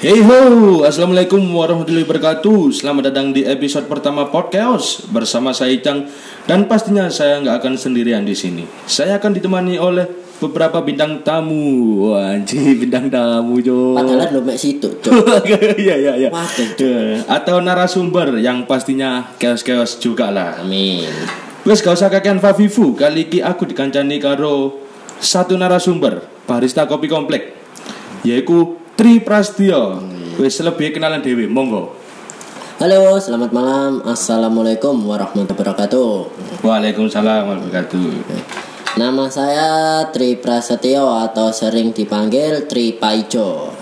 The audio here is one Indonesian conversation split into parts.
Hey ho, assalamualaikum warahmatullahi wabarakatuh. Selamat datang di episode pertama podcast bersama saya Icang dan pastinya saya nggak akan sendirian di sini. Saya akan ditemani oleh beberapa bintang tamu. Wah, anjir, bintang tamu jo. Padahal lo mek situ, Cok. Iya iya iya. Ya, Atau narasumber yang pastinya chaos-chaos juga lah. Amin. Wes gak usah kakean Favivu, kali iki aku dikancani karo satu narasumber, barista kopi komplek. Yaiku Tri Prastio. Wes lebih kenalan dewi, monggo. Halo, selamat malam. Assalamualaikum warahmatullahi wabarakatuh. Waalaikumsalam warahmatullahi wabarakatuh. Nama saya Tri Prasetyo atau sering dipanggil Tri Paijo.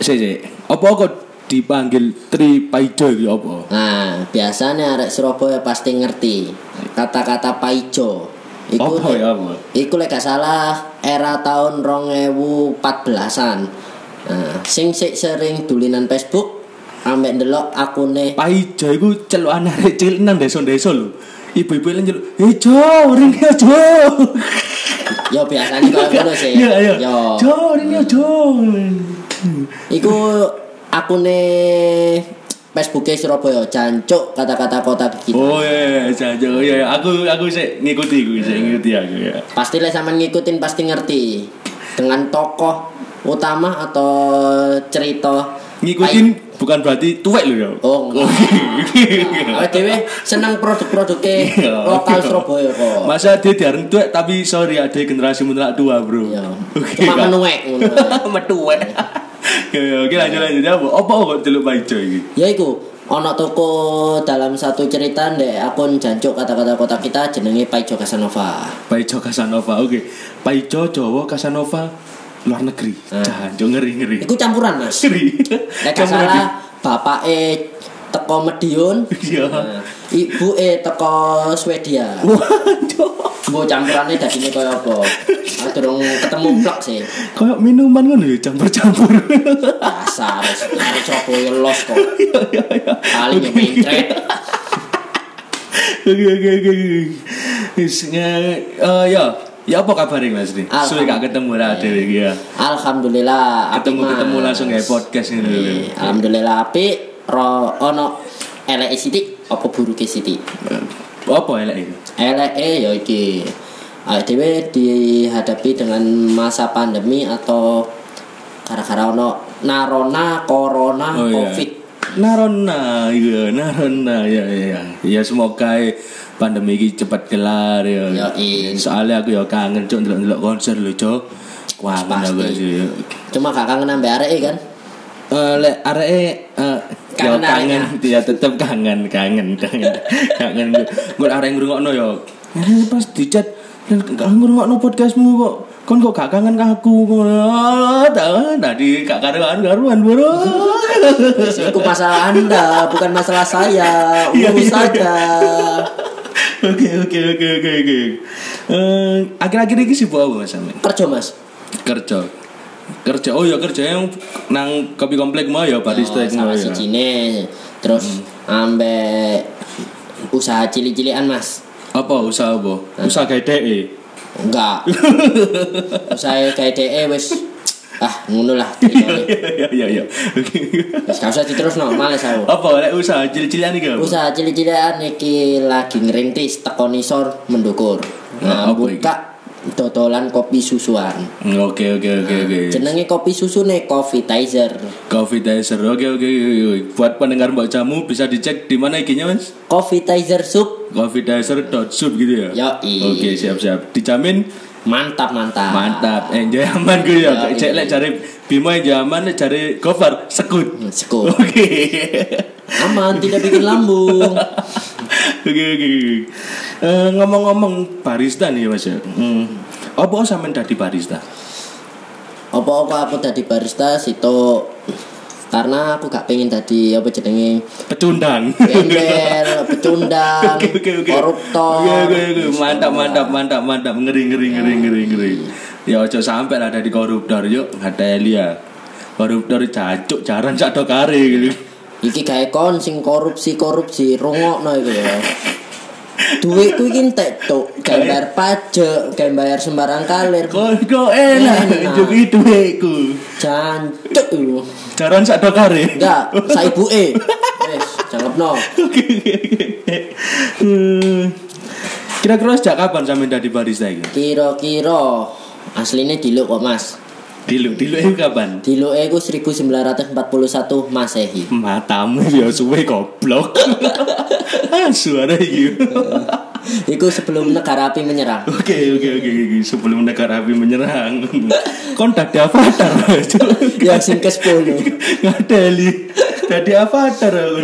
Sik sik. Apa kok dipanggil Tri Paijo iki apa? Nah, biasanya arek Surabaya pasti ngerti kata-kata Paijo. Iku Apa ya apa? Iku lek gak salah era tahun 2014-an. Nah, sing sik sering dulinan Facebook ambek ndelok akune Paijo iku celukan arek cilik nang desa-desa lho. Ibu-ibu yang nyeluk, "Hei Jo, ring ya Jo." Yo biasanya kaya ngono sih. Iya iya. Yo. Jo, ring ya Jo. Iku akune Facebooknya Surabaya jancuk kata-kata kota kita. Oh iya, iya, Jo, iya, iya. aku aku sik ngikuti aku, sik ngikuti aku ya. Pasti lah sama ngikutin pasti ngerti dengan tokoh utama atau cerita ngikutin bukan berarti tuwek lho ya. Oh, enggak. Awake dhewe seneng produk-produknya Iya. lokal Surabaya kok. Masa dia diareng tuwek tapi sorry ada generasi mutlak tua, Bro. Iya. Oke. Cuma menuwek ngono. Metuwek. Oke, oke lanjut lanjut apa? Apa kok celuk Paijo iki? Ya iku ono toko dalam satu cerita ndek akun jancuk kata-kata kota kita jenenge Paijo Casanova. Paijo Casanova. Oke. Paijo Jawa Casanova luar negeri. Jangan ngeri ngeri. Iku campuran, Mas. Ngeri. Nek salah bapake teko Medion, Iya. nah, ibu e teko Swedia. Waduh. Mbok campurane dagingnya kaya apa? Ah, durung ketemu blok sih. Kayak minuman ngono ya campur-campur. Dasar, dari Surabaya los kok. Iya iya iya. Kali yang mencret. Oke oke oke. Wis eh, ya, ya apa kabarnya Mas Ri? Suwe gak ketemu lah dhewe iki ya. Alhamdulillah. Ketemu-ketemu langsung ya podcast ini. Iya, Alhamdulillah api ro ono elek sithik apa buruke sithik. Apa elek itu? Eleke ya iki. Awake dhewe dihadapi dengan masa pandemi atau gara-gara ono narona corona Oh, iya. covid. Narona, iya, narona, ya, ya, ya. Ya semoga pandemi ini cepat kelar ya. Yoi. Soalnya aku ya kangen cok ndelok-ndelok konser lho, Cok. Kangen aku sih. Cuma gak kangen ambek areke kan? Eh, lek areke eh ya Kangen kangen, areke. ya tetep kangen, kangen, kangen. kangen. Gue arek ngrungokno ya. Eh, Pas dicat dan gak ngrungokno podcastmu kok. Kon kok gak kangen aku Tadi gak karuan-karuan, Bro. Itu masalah Anda, bukan masalah saya. Iya, Urus iya. saja. Oke oke oke oke oke. Eh, Akhir-akhir ini sibuk apa mas Amin? Kerja, Mas. Kerja. Kerja. Oh ya kerja yang nang kopi komplek mau ya barista Oh, sama ya. si Cine. Terus ambek usaha cilik-cilikan, Mas. Apa usaha apa? Usaha gede. Enggak. usaha kayak DE wis ah ngono lah. ceritanya. Iya iya iya. Oke. Wis gak usah diterusno, males aku. Apa lek usaha cilik-cilikan iki? Usaha cilik-cilikan iki lagi ngerintis teko nisor mendukur. Nah, Nah, buka dodolan kopi susuan. Hmm, Oke oke oke oke. Jenenge kopi susu nih Coffee Tizer. Coffee Tizer. Oke oke oke. Buat pendengar Mbak Jamu bisa dicek di mana ikinya Mas? Coffee Tizer Soup Coffee Tizer sub gitu ya. Yoi. Oke siap siap. Dijamin mantap mantap. Mantap, enjoy aman gue ya. Ya, Cek iya. lek cari Bimo enjoy aman, cari Gofar sekut. Hmm, Sekut. Oke. Aman tidak bikin lambung. Oke oke. Eh, Ngomong-ngomong barista nih Mas ya. Hmm. Apa sampean dadi barista? Apa-apa aku tadi barista situ karena aku gak pengen tadi apa jenenge Pecundang. gembel, pecundang, Oke oke oke. koruptor. Oke oke oke. Mantap mantap mantap mantap. Ngeri ngeri ngeri ngeri ngeri. Ya ojo sampai lah dari koruptor yuk. Ada Elia. Koruptor cacuk jarang sak do kare gitu. Iki gawe kon sing korupsi korupsi rungokno iku ya. Duitku iki entek tok, gawe bayar pajak, gawe bayar sembarang kalir. Kok enak njuki duitku. Jancuk iku. Jaran sak dokare. Enggak, saibuke. Wis, jangkepno. Hmm. Kira-kira sejak kapan sampe dadi barista iki? Kira-kira asline diluk kok, Mas. Diluk, diluk itu kapan? Diluke iku 1941 Masehi. Matamu ya suwe goblok. ah, suara iki. Iku sebelum negara api menyerang. Oke oke oke oke. sebelum negara api menyerang. Kon dadi avatar. Cuk. Ya sing ke-10. Ngadeli. Dadi avatar aku.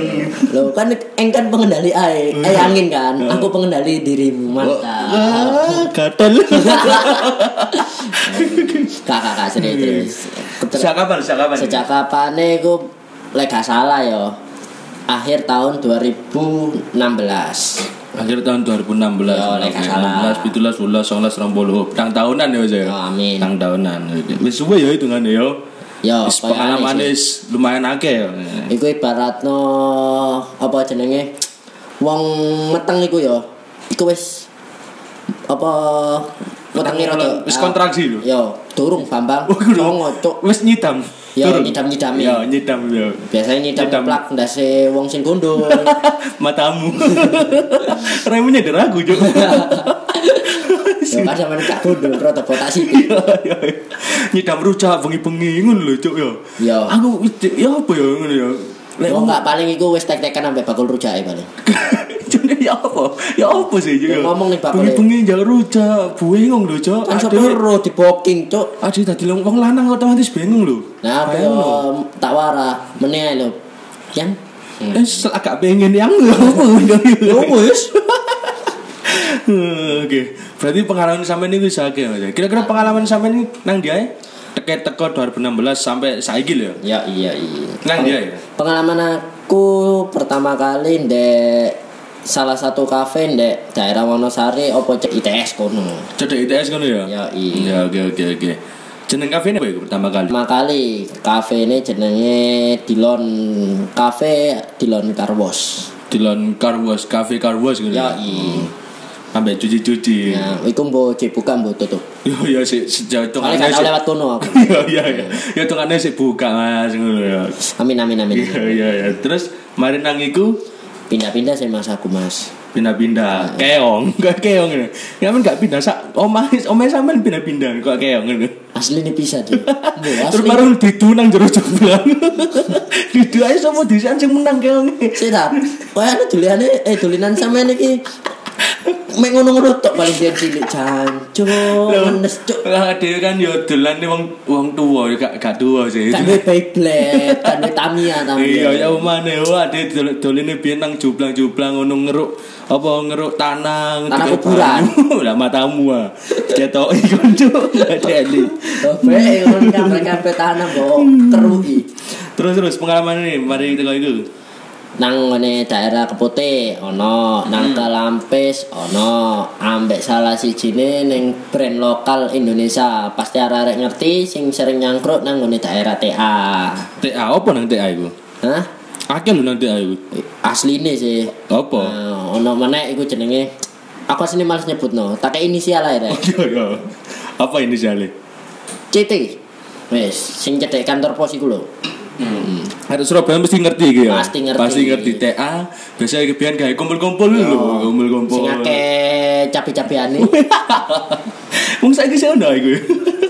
Loh kan engkan pengendali air, eh angin kan. Aku pengendali dirimu, mantap. Ah, gatel. Kakak kakak serius Sejak kapan? Sejak kapan? Sejak kapan iku lek gak salah ya. Akhir tahun 2016. Akhir tahun 2016. Yo, lek gak salah. 16, 17, 18, 19, 20. Tang tahunan ya Mas ya. Oh, amin. Tang tahunan. Wis suwe ya hitungane ya. Yo, Koyo pengalaman wis lumayan akeh ya. Iku ibaratno apa jenenge? Wong meteng iku ya. Iku wis apa wetengi rada Wis kontraksi lho. Yo, durung Bambang. Oh. Songo, Cuk. Wis nyidam. Ya, nyidam-nyidami. Ya, nyidam ya. Biasanya nyidam Nyidam. plak ndase wong sing gundul. Matamu. Remunya deragu, Cuk. Ya kan sampean gak gundul rada botak sithik. Ya, ya. Nyidam rujak bengi-bengi ngono lho, Cuk ya. Ya. Aku ya apa ya ngono ya. Lek Wong gak paling iku wis tek-tekan ambek bakul rujake paling. Jadi ya apa? Ya apa sih Cuk? Ya, ngomong nih, Pak, Bengi-bengi njak rujak, bingung lho, Cuk. Kan sepuro di booking, Cuk. Aduh tadi wong lanang otomatis bingung lho. Nah, apa Bayang lho. yo tak wara meneh lho. Yang Eh, agak pengen yang lho. Yo wis. Oke, berarti pengalaman sampean ini bisa Mas. Kira-kira pengalaman sampean ini nang dia ya? Teket teko 2016 sampai saiki lho. Ya iya iya. Nang dia ya. Pengalaman aku pertama kali ndek salah satu kafe ndek daerah Wonosari opo cek ITS kono. Cedek ITS kan ya? Ya, iya. Ya oke oke oke. Jeneng kafe apa ya pertama kali? Pertama kali kafe ini jenenge Dilon Cafe Dilon Carwash. Dilon Carwash, Cafe Carwash gitu. Ya, iya. Sampai cuci-cuci. Ya, iku mbok cek buka mbok tutup. Yo yo sik sejauh itu tau lewat kono aku. Iya iya iya. Ya tungane sik buka Mas ngono ya. Amin amin amin. Iya iya iya. Terus mari nang iku Pindah-pindah sih mas aku mas. pindah-pindah keong gak keong ini ngamen gak pindah sak omah omah sampean pindah-pindah kok keong ini Asli ini bisa deh. Terus baru didu nang jero jeblang didu ae sapa disian sing menang keong Sedap. Wah, anu duliane eh dulinan sampean iki mek ngono-ngono tok paling dia cilik jancuk menes cuk. lah dhewe kan yo dolan nih wong wong tuwa yo gak gak tuwa sih Kan duwe Beyblade, kan duwe Tamiya Iya ya Tamiya. umane wah ade doline biyen nang jublang-jublang ngono ngeruk apa ngeruk tanah Tanah kuburan. lah matamu ah ketoki konco gak deli Bae ngono kabeh tanah mbok keruhi. terus terus pengalaman ini mari kita itu Nang ngene daerah Keputih ono, nang Kelampis ono, ambek salah sijine ning brand lokal Indonesia. Pasti arek-arek ngerti sing sering nyangkruk nang ngene daerah TA. TA apa nang TA iku Hah? akeh lho nang TA iku Asline sih. apa Nah, ono meneh iku jenenge aku asline males nyebutno. Tak inisial ae rek. iya iya apa ini sale CT. Wes, sing cedek kantor pos iku lho. Harus Surabaya mesti ngerti gitu ya. Pasti ngerti. Pasti ngerti TA. Biasanya kebian kayak kumpul-kumpul lho, kumpul-kumpul. Sing akeh cabe-cabeane. Wong saiki sih ono iku.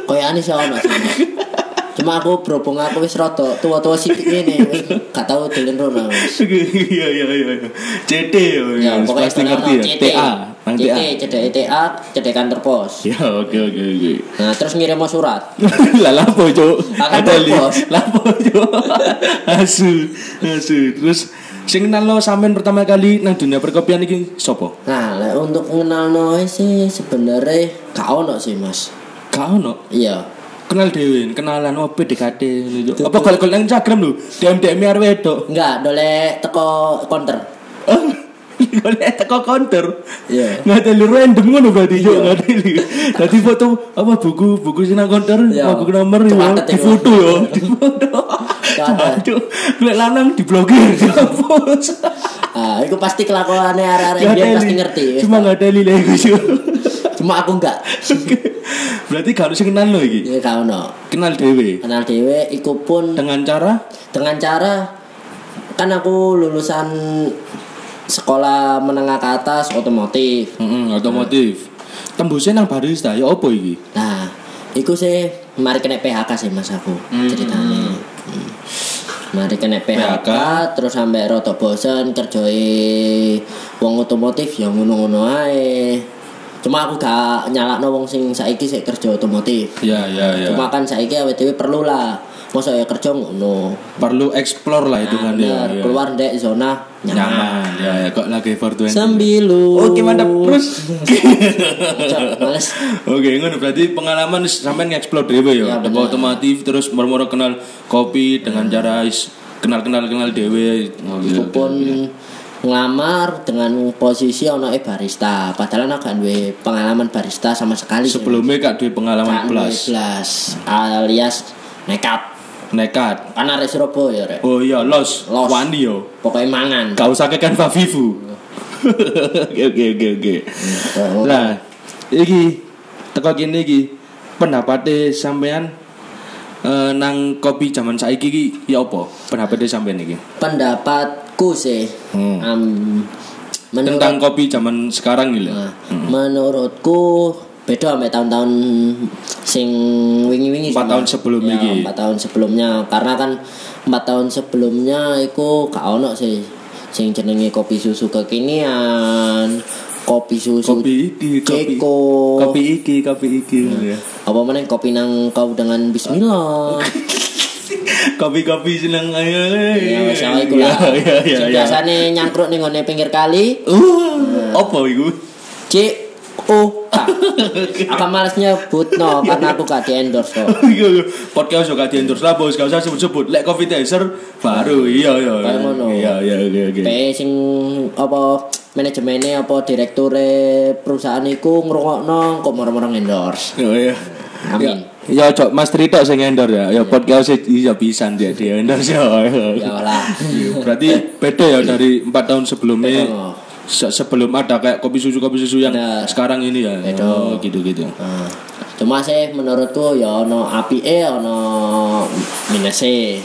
Koyane sih ono. Cuma aku berhubung aku wis rada tua-tua sithik ngene, wis gak tau dolen rono. wis. Iya iya iya. iya. CT yo. Ya, pokoknya pasti ngerti ya. TA, nang CT, TA. cedek TA, cedek kantor pos. Ya oke oke oke. Nah, terus ngirim surat. lah lapo cuk Ada bos. lapo cuk asu asu terus sing kenal lo sampean pertama kali nang dunia perkopian iki sapa Nah, untuk ngenalno sih sebenarnya gak ono sih, Mas. gak ono Iya. Kenal dewe kenalan apa PDKT apa kalau nang Instagram lho DM DM arep wedok Enggak, dole teko counter. Golek teko counter. Iya. Ngateli random ngono berarti yo ngateli. Dadi foto apa buku buku sing nang counter, Iya. apa buku nomor yo Catet di foto yo, di foto. Catet. Cuk, lek lanang diblokir dihapus. Ah, iku pasti kelakuannya arek-arek biyen pasti ngerti. Cuma nggak ada lile iku. Cuma aku enggak. Berarti gak harus kenal lo iki. Ya gak ono. Kenal dewe. Kenal dhewe iku pun Dengan cara dengan cara kan aku lulusan sekolah menengah ke atas otomotif. Mm-mm, otomotif. Tembusnya nang barista ya apa iki? Nah, iku sih mari kena PHK sih Mas aku ceritanya. Hmm. Mari kena PHK, PHK. terus sampai roto bosen kerjoi wong otomotif ya ngono-ngono ae. Cuma aku gak nyalakno wong sing saiki sik kerja otomotif. Ya ya ya. Cuma kan saiki awake dhewe perlu lah. Masa ya kerja ngono. Perlu explore lah itu kan ya. Ya. keluar dek zona nyaman. Nyaman. Ya ya kok lagi for 20. Sembilu. Oke mantap terus. Males. Oke, ngono berarti pengalaman sampean nge-explore dhewe Ya, ya. otomotif terus moro-moro kenal kopi dengan cara is- kenal-kenal kenal dhewe. Oh, Iya, iya. ngelamar dengan posisi ono e barista. Padahal aku gak duwe pengalaman barista sama sekali. sebelumnya kak duwe pengalaman Gak plus blas. alias nekat. nekat. Kan arek Surabaya rek. Oh iya, los, Los. wani yo. Pokoknya mangan. Gak usah kekan Favivu. Oke oke oke oke. Nah, iki teko kene iki pendapatnya sampean eh, nang kopi zaman saiki iki ya apa? Pendapatnya sampean iki Pendapatku sih. Hmm. am, menurut tentang kopi zaman sekarang nih lah. Nah, menurutku beda sama tahun-tahun sing wingi-wingi Empat tahun sebelum ya, empat tahun sebelumnya karena kan empat tahun sebelumnya iku gak ono sih sing jenenge kopi susu kekinian kopi susu Kopi iki, kopi. Ceko Kopi iki, kopi iki. ya. apa mana kopi nang kau dengan Bismillah Kopi-kopi seneng ayo. ya masalah iku lah Iya iya sing iya. biasane nyangkruk ning ngone pinggir kali Uh, apa iku? C O K Aku males nyebut no karena aku gak di endorse kok. Iya, iya. podcast juga di endorse lah bos, gak usah sebut-sebut. Lek coffee taster baru, iya iya. Iya iya oke. Pe sing apa manajemennya apa direkture perusahaan iku ngrungokno kok moro-moro endorse. Oh iya. Amin. Ya, ya cok Mas Trito sing endor ya. Ya podcast iya bisa dia di endorse ya. Ya lah. Iya, Berarti beda ya dari empat tahun sebelumnya. Se- sebelum ada kayak kopi susu kopi susu yang Bener. sekarang ini ya. Beda. Oh, gitu gitu. Nah, cuma sih menurutku ya ono apike ono minuse.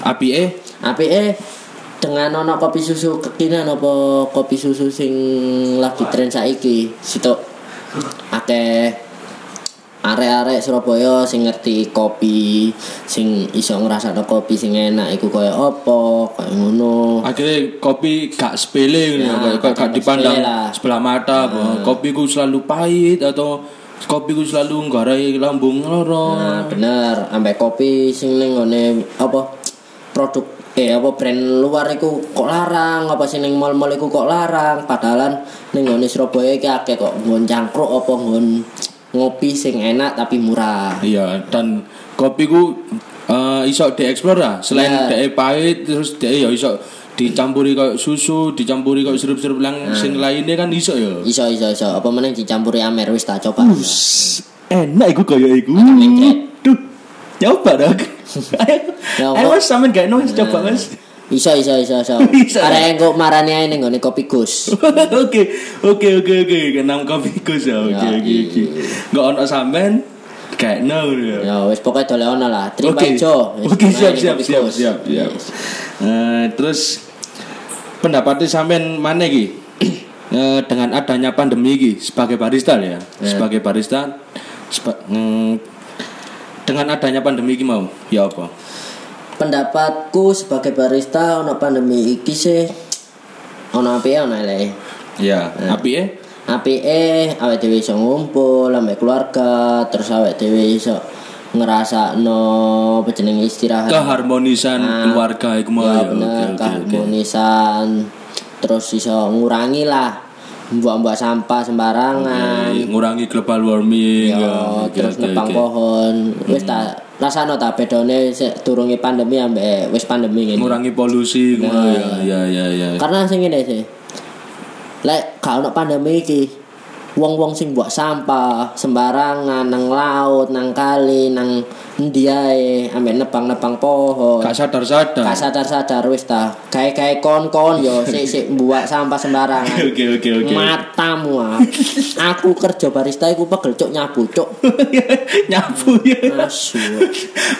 Api eh Apike dengan ono kopi susu kekinian apa kopi susu sing lagi tren saiki situ akeh arek-arek Surabaya sing ngerti kopi sing iso ngrasakno kopi sing enak iku kaya apa kaya ngono. Akhirnya kopi gak sepele Ya, ya, gak, gak dipandang sebelah mata bahwa kopi ku selalu pahit atau kopi ku selalu nggarai lambung loro. Nah bener. Ambek kopi sing ning ngone apa produk eh apa brand luar iku kok larang apa sing ning mall-mall iku kok larang. Padahal ning ngone Surabaya iki akeh kok nggon cangkruk apa nggon ngopi sing enak tapi murah. Iya dan kopi ku eh, iso dieksplor lah. Selain dia pahit terus dia ya iso dicampuri kayak susu dicampuri kayak sirup-sirup yang sing lainnya kan iso ya? Iso iso iso. Apa meneh dicampuri amer wis tak coba. Enak iku kaya iku. Duh nyoba dong. Ayo kok- mas sampean gak nong coba mas iso iso iso Iso. arek engko marani ae ning ngone kopi Gus Oke, oke, oke, oke. Kenang kopi kus ya. Oke, Ya, oke, oke. Enggak ono sampean kayak no ya. ya wis pokoke dole ono lah terima ijo Wis Oke, siap, main siap, siap, Gus. siap, siap. Yes. Eh, terus pendapatnya sampean mana ki? Eh, dengan adanya pandemi ki sebagai barista ya, sebagai barista seba- mm, dengan adanya pandemi ki mau ya apa? Pendapatku sebagai barista ono pandemi iki sih ono apike ono eleke Ya, api eh apike awake dhewe iso ngumpul ambek keluarga terus awake dhewe iso ngrasakno apa jenenge istirahat keharmonisan Nah, keluarga iku mau ya ya. bener Oke, oke, oke. keharmonisan terus iso ngurangi lah buang-buang sampah sembarangan Eh, ngurangi global warming ya, ya. Oke, terus oke, nebang oke. pohon wis tak rasano ta bedone sik durunge pandemi ambek wis pandemi ngene ngurangi polusi Nah. ya ya ya ya karena sing ngene sih lek gak ono pandemi iki wong-wong sing buat sampah sembarangan nang laut nang kali nang Endi ae ambek nebang-nebang pohon. Gak sadar-sadar. Gak sadar-sadar wis ta. Gawe-gawe kon-kon yo sik sik buat sampah sembarangan. Oke oke oke. Matamu ah. Aku kerja barista iku pegel cuk nyabu cuk. Nyapu ya. Asu.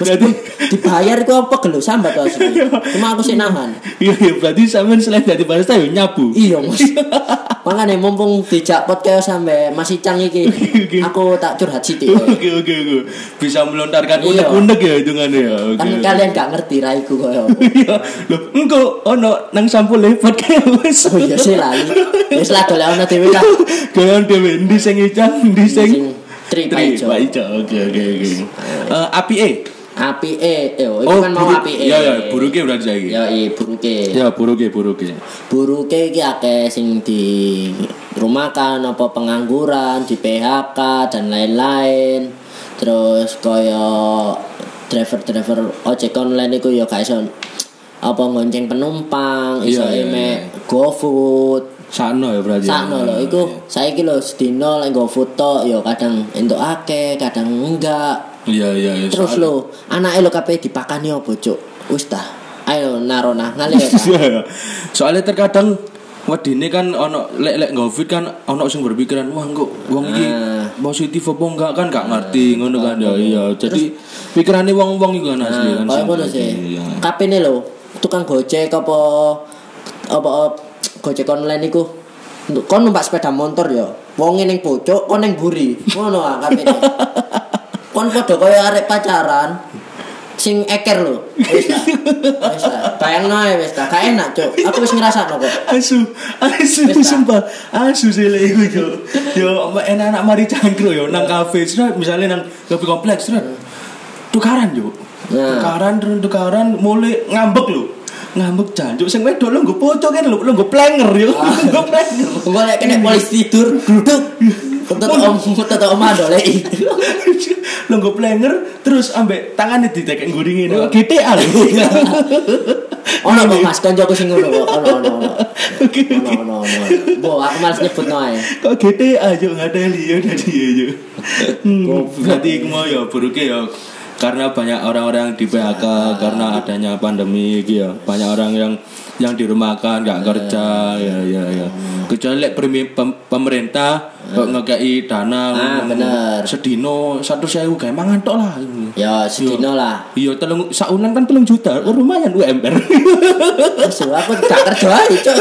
Meskipun dibayar iku apa gelo sambat to asli. Cuma aku sih nahan. Iya iya berarti sampean selain dari barista ya nyapu. Iya, Mas. Makanya mumpung dijak podcast sampe Mas Icang iki, aku tak curhat sithik. Oke oke oke. Bisa melontarkan Iya. Unek-unek ya hitungannya ya. Oke. Kan kalian gak ngerti raiku koyo. Iya. Loh, engko ono nang sampul podcast wis. Oh iya sih lali. Wis lah golek ono dhewe lah. Kalian dhewe ndi sing icang, ndi sing tri paijo. Oke oke oke. Eh APE. Api e, yo iku kan mau api e. Iya ya, buruke berarti saiki. Yo i buruke. Ya, buruke buruke. Buruke iki akeh sing di rumahkan apa pengangguran, di PHK dan lain-lain. Terus kaya driver-driver ojek online iku ya gak iso apa ngonceng penumpang, iso Iya, iya, emek GoFood. Sakno ya berarti. Sakno lho iku saiki lho sedina lek GoFood tok ya kadang entuk akeh, kadang enggak. Iya iya iya. Terus lho, anake lho kabeh dipakani apa, Cuk? Wis ta. Ayo narona ngalir ta. Iya. Soalnya terkadang wedine kan ono lek lek Covid kan ono sing berpikiran wah kok wong iki Ah. positif apa enggak kan gak ngerti ngono kan ya iya. Jadi pikirane wong-wong iku kan asli kan. Kayak ngono sih. Iya. Kapene lho, tukang Gojek apa apa Gojek online iku kon numpak sepeda motor ya. Wonge ning pojok, kon ning buri. Ngono ah kapene. kon padha kaya arek pacaran. Sing eker lho. Wis ta. Wis ta. Bayangno ae wis ta. Gak enak, Cuk. Aku wis ngrasakno kok. Asu, asu sumpah. Asu sih iku yo. Yo enak-enak mari cangkru yo nang kafe, misalnya nang kopi kompleks, sudah. Tukaran yo. Nah. Tukaran terus tukaran mulai ngambek lho. Ngambek jancuk sing wedok lho nggo pocok kan lho nggo plenger yo. Nggo plenger. Engko lek kena polisi tidur, duduk. Tetep om, tetep om adolei. Lho nggo plenger terus ambek tangane ditekek ngguringi lho. GTA lho. Ono kok Mas koncoku sing ngono kok. Ono ono ono. Oke. Ono. Bo, aku males nyebutno ae. Kok GTA yo ngadeli yo dadi yo. Hmm, Berarti iku mau ya buruke ya karena banyak orang-orang di PHK karena adanya pandemi iki ya. Banyak orang yang yang dirumahkan nggak kerja ya ya ya. Kecuali lek pem- pemerintah kok ngekei dana Ah, bener. sedino satu sewu gawe mangan tok lah. Ya sedino lah. Iya telung saunan kan telung juta, oh, lumayan UMR. Aku gak kerja ae, Cuk.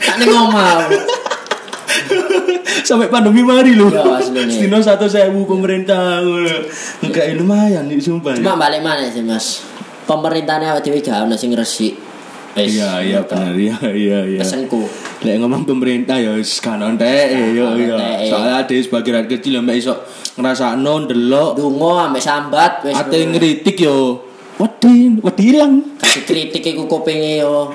Tak ning omah. Sampai pandemi mari lho. Ya, nih. Sedino satu sewu pemerintah. Ngekei lumayan nih sumpah. Cuma balik mana sih, Mas? Pemerintahnya awake dhewe gak ono sing resik. Iya iya benar iya iya iya. Pesenku. Lek ngomong pemerintah ya wis kan ontek yo yo. Soalnya ada sebagai rakyat kecil yang iso ngrasakno ndelok Dungo ambek sambat wis. ate ngritik yo. Wedi, wedi ilang. kasih kritik iku kupinge yo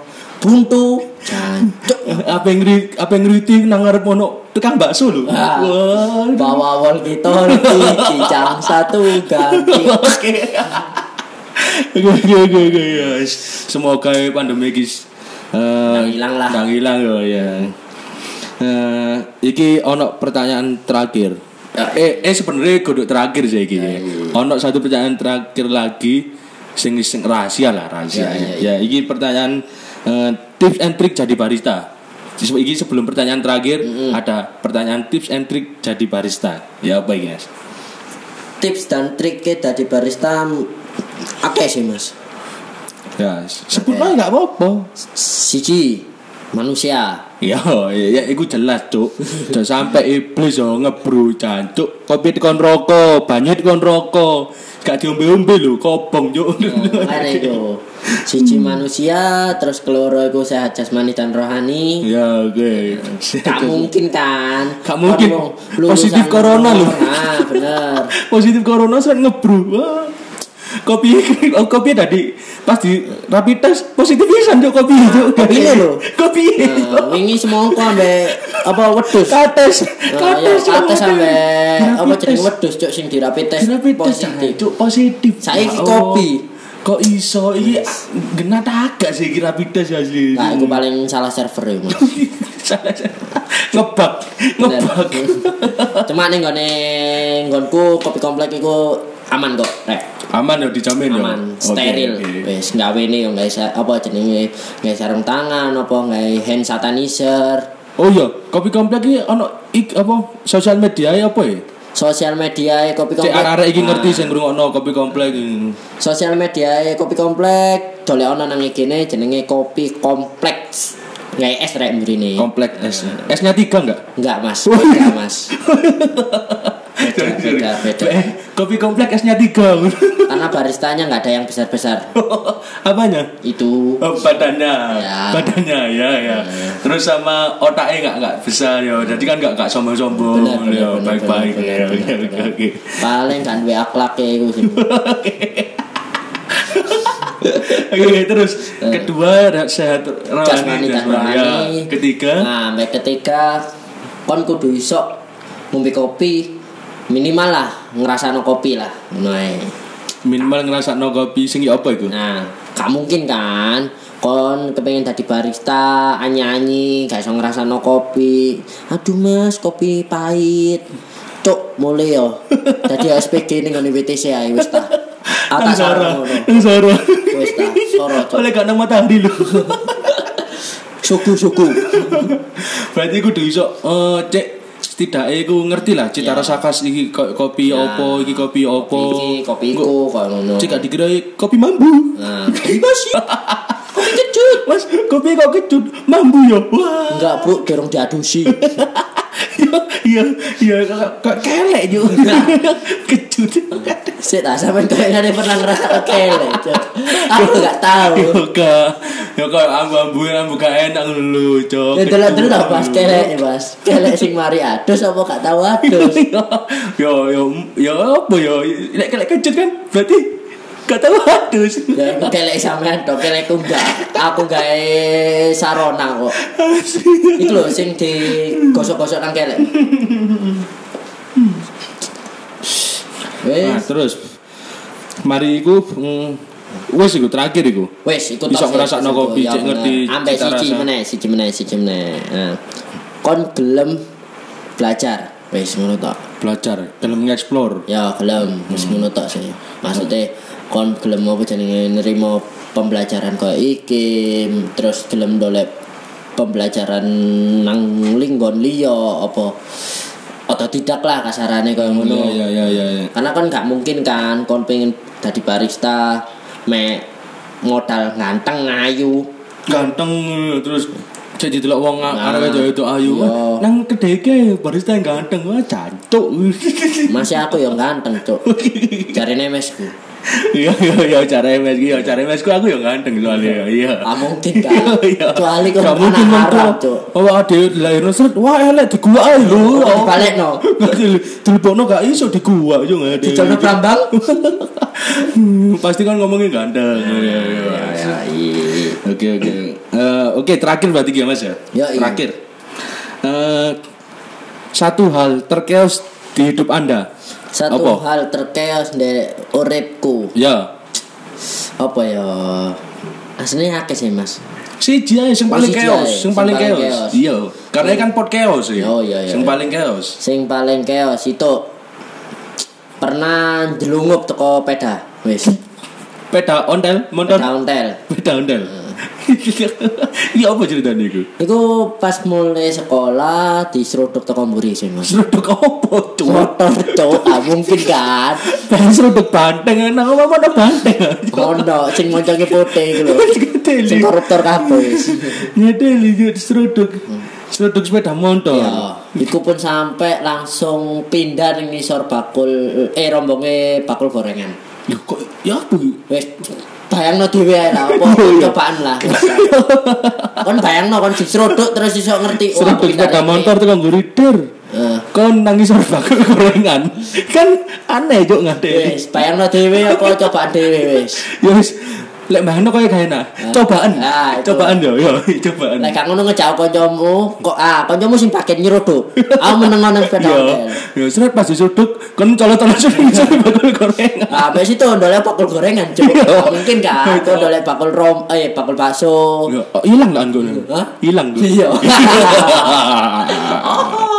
buntu. Jancuk. Apa yang ngritik apa yang ngritik nang ngarep ono tukang bakso lho. Ah. Wah. Bawa wol kita ngerti cicang satu ganti. Oke. Oke oke ya. Semoga pandemi iki eh Nang ilang lah. Nang ilang yo ya. Eh iki ono pertanyaan terakhir. Eh eh sebenarnya kudu terakhir sih iki. ya. Ono satu pertanyaan terakhir lagi sing sing rahasia lah rahasia. Ya, Ya, iki pertanyaan eh, tips and trick jadi barista. Jadi, Iki sebelum pertanyaan terakhir ada pertanyaan tips and trick jadi barista. Ya apa Mas? Tips dan triknya dari barista akeh sih mas. Ya, sebut aja nggak apa-apa. Siji manusia. Ya, ya, iku jelas, Cuk. Sampai iblis yo ngebru jancuk. Kopi dikon rokok, banyu dikon rokok. Gak diombe-ombe lho, kobong, Cuk. Ada itu. Siji manusia, terus keloro iku sehat jasmani dan rohani. ya, oke. Gak mungkin kan? Gak mungkin. Positif corona lho. Nah, bener. Positif corona sering ngebru. Kopi oh, kopi tadi pas di rapid test positif pisan Cuk kopi Cuk. kopi ini lho. Kopi ini. Nah, wingi semongko ambek apa wedhus. Kates, Nah, ya, Cuk. kates sampe apa Rapid jeneng test. wedhus cuk sing dirapi tes Kenapa positif? positif. Cuk, positif. Saiki Ya kopi. Kok iso iki genat agak sih kira pites asli. Nah, iku paling salah server ya, Mas. Salah, salah. ngebak, ngebak. Cuma ning gone nggonku kopi komplek iku aman kok rek. Aman ya dijamin ya. aman Oke, steril. wis gawe nih nggak sa- apa jenenge? Nggak sarung tangan apa nggak hand sanitizer. Oh iya, kopi komplek iki ono ik apa sosial media apa ya? sosial media kopi Cek komplek. arek-arek iki ngerti Ah, sing ngrungokno kopi komplek sosial media kopi komplek. Dole ono nang ikine jenenge kopi kompleks. Nggak es rek mrene Komplek S. S-nya tiga enggak? enggak mas. Beda mas beda beda beda Eh, kopi komplek S-nya tiga. karena baristanya nggak ada yang besar besar Apanya? itu Oh, badannya, Ya. badannya ya ya. Terus sama otaknya nggak nggak besar ya. Jadi kan nggak nggak sombong-sombong benar benar ya, benar baik-baik benar, ya. benar, benar, benar. oke. paling kan we akhlaknya itu sih Oke terus kedua ada sehat rohani dan. Ya. rohani Ketiga nah ketiga kon kudu iso ngombe kopi minimal lah ngerasano kopi lah ae. minimal ngerasa no kopi sing ya apa itu? nah gak mungkin kan? Kon kepengen tadi barista anyi-anyi gak iso ngerasano kopi. Aduh mas kopi pahit. Cuk mulai yo. Tadi SPG ning ngene WTC ae wis ta. Zara, ngono. Nang Zara. wis ta soro Oleh gak nang matahari lho. suku-suku Berarti kudu iso eh cek setidaknya aku ngerti lah cita Ya. rasa khas iki ko- kopi Ya. opo iki kopi opo. iki kopi iku kok ngono Cek dikira kopi mambu. nah mas kopi kecut Mas, kopi kok kecut mambu ya. Wah. enggak bu dorong diadusi Iya, iya kok- kelek juga. kecut. Sik tak sampean kok ada pernah ngerasa kele. Cok. Aku enggak tahu. Yo kak, yo kok ambu-ambu ambu gak enak lho, Cok. Ya delok-delok tak Mas kele Mas. Kele sing mari adus apa gak tahu adus. yo yo yo apa yo lek kelek kecut kan berarti gak tahu adus. Ya aku kele sampean tok kele ku enggak. Aku gawe sarona kok. Itu lho sing digosok-gosok nang kele. Nah, Wes, terus mari iku mm, wis iku terakhir iku. wes ikut Iso ngrasakno kopi, cek ngerti Ambek cita siji meneh, siji meneh, siji meneh. Nah, kon gelem belajar. Wes ngono tok. Belajar, dalam ngeksplor. Ya gelem wis ngono tok sih. Maksudnya kon gelem apa jenenge nerima pembelajaran kaya iki, terus gelem dolek pembelajaran nang linggon liya apa otodidak lah kasarane kaya ngono. Iya iya iya iya. Karena kan nggak mungkin kan kon pengen jadi barista me modal ganteng ngayu. Ganteng terus cek didelok wong Nah, arek itu ayu. iya. Nang kedai ke barista yang ganteng wah jancuk. Masih aku yang ganteng, Cuk. Jarine mesku. Iya iya iya cara MS iya cara MS ku aku yang ganteng soalnya iya. Ah mungkin kan. Kecuali kon Gak mungkin. Cuk. Oh ade lahirno seret wah elek di gua ae lho. Dibalekno. Telepon gak iso di gua yo ngade. Di Jono Prambang. Pasti kan ngomongin ganteng. Iya iya. Ya, iya. Oke oke. Eh, Oke terakhir berarti gimana mas ya? Ya. Terakhir. Eh, satu hal terkeos di hidup anda. Satu Apa? hal terkeos di uripku. Ya. Apa ya? Aslinya akeh sih, Mas. Siji ae sing paling ae, sing paling chaos. Iya, karena kan pot chaos ya. Oh, iya, iya, Sing iya. paling chaos. Sing paling keos itu pernah jelungup teko peda. Wis. Peda ontel, motor, Peda ontel. peda ontel. Iya apa ceritanya iku? Iku pas mulai sekolah diseruduk teko mburi sih, Mas. Seruduk apa? Motor cok, ah, mungkin kan. Pengen seruduk banteng, nang apa mana banteng? Ono sing monconge putih. Ngedeli. Sing koruptor kabeh. wis. Ngedeli jadi seruduk. Seruduk sepeda motor. Ya, iku pun sampai langsung pindah ning ngisor bakul eh rombonge bakul gorengan. Loh, kok ya apa? Wis bayangno dhewe ae lah apa Iya. cobaan lah. kon bayangno kon diseruduk terus iso ngerti oh, aku sepeda motor tuh nggo rider. Eh, Kon nangis bakul gorengan. Kan aneh juk ngade. wis bayangno dhewe apa cobaan dhewe wis. Ya wis lek mbahno koyo gak enak. Cobaan. Ah, itu. Cobaan yo, yo, cobaan. Lek gak ngono ngejak kancamu, kok ah kancamu sing paket nyeruduk. Aku meneng nang sepeda Yo, ontel. yo seret pas disuduk kon colot-colot suduk bakul gorengan. Ah, habis itu ndolek bakul gorengan, Cuk. Iya. Mungkin kan, kok ndolek bakul rom, eh bakul bakso. Oh, Hilang lah anggo. Hah? Hilang. Iya. Iya.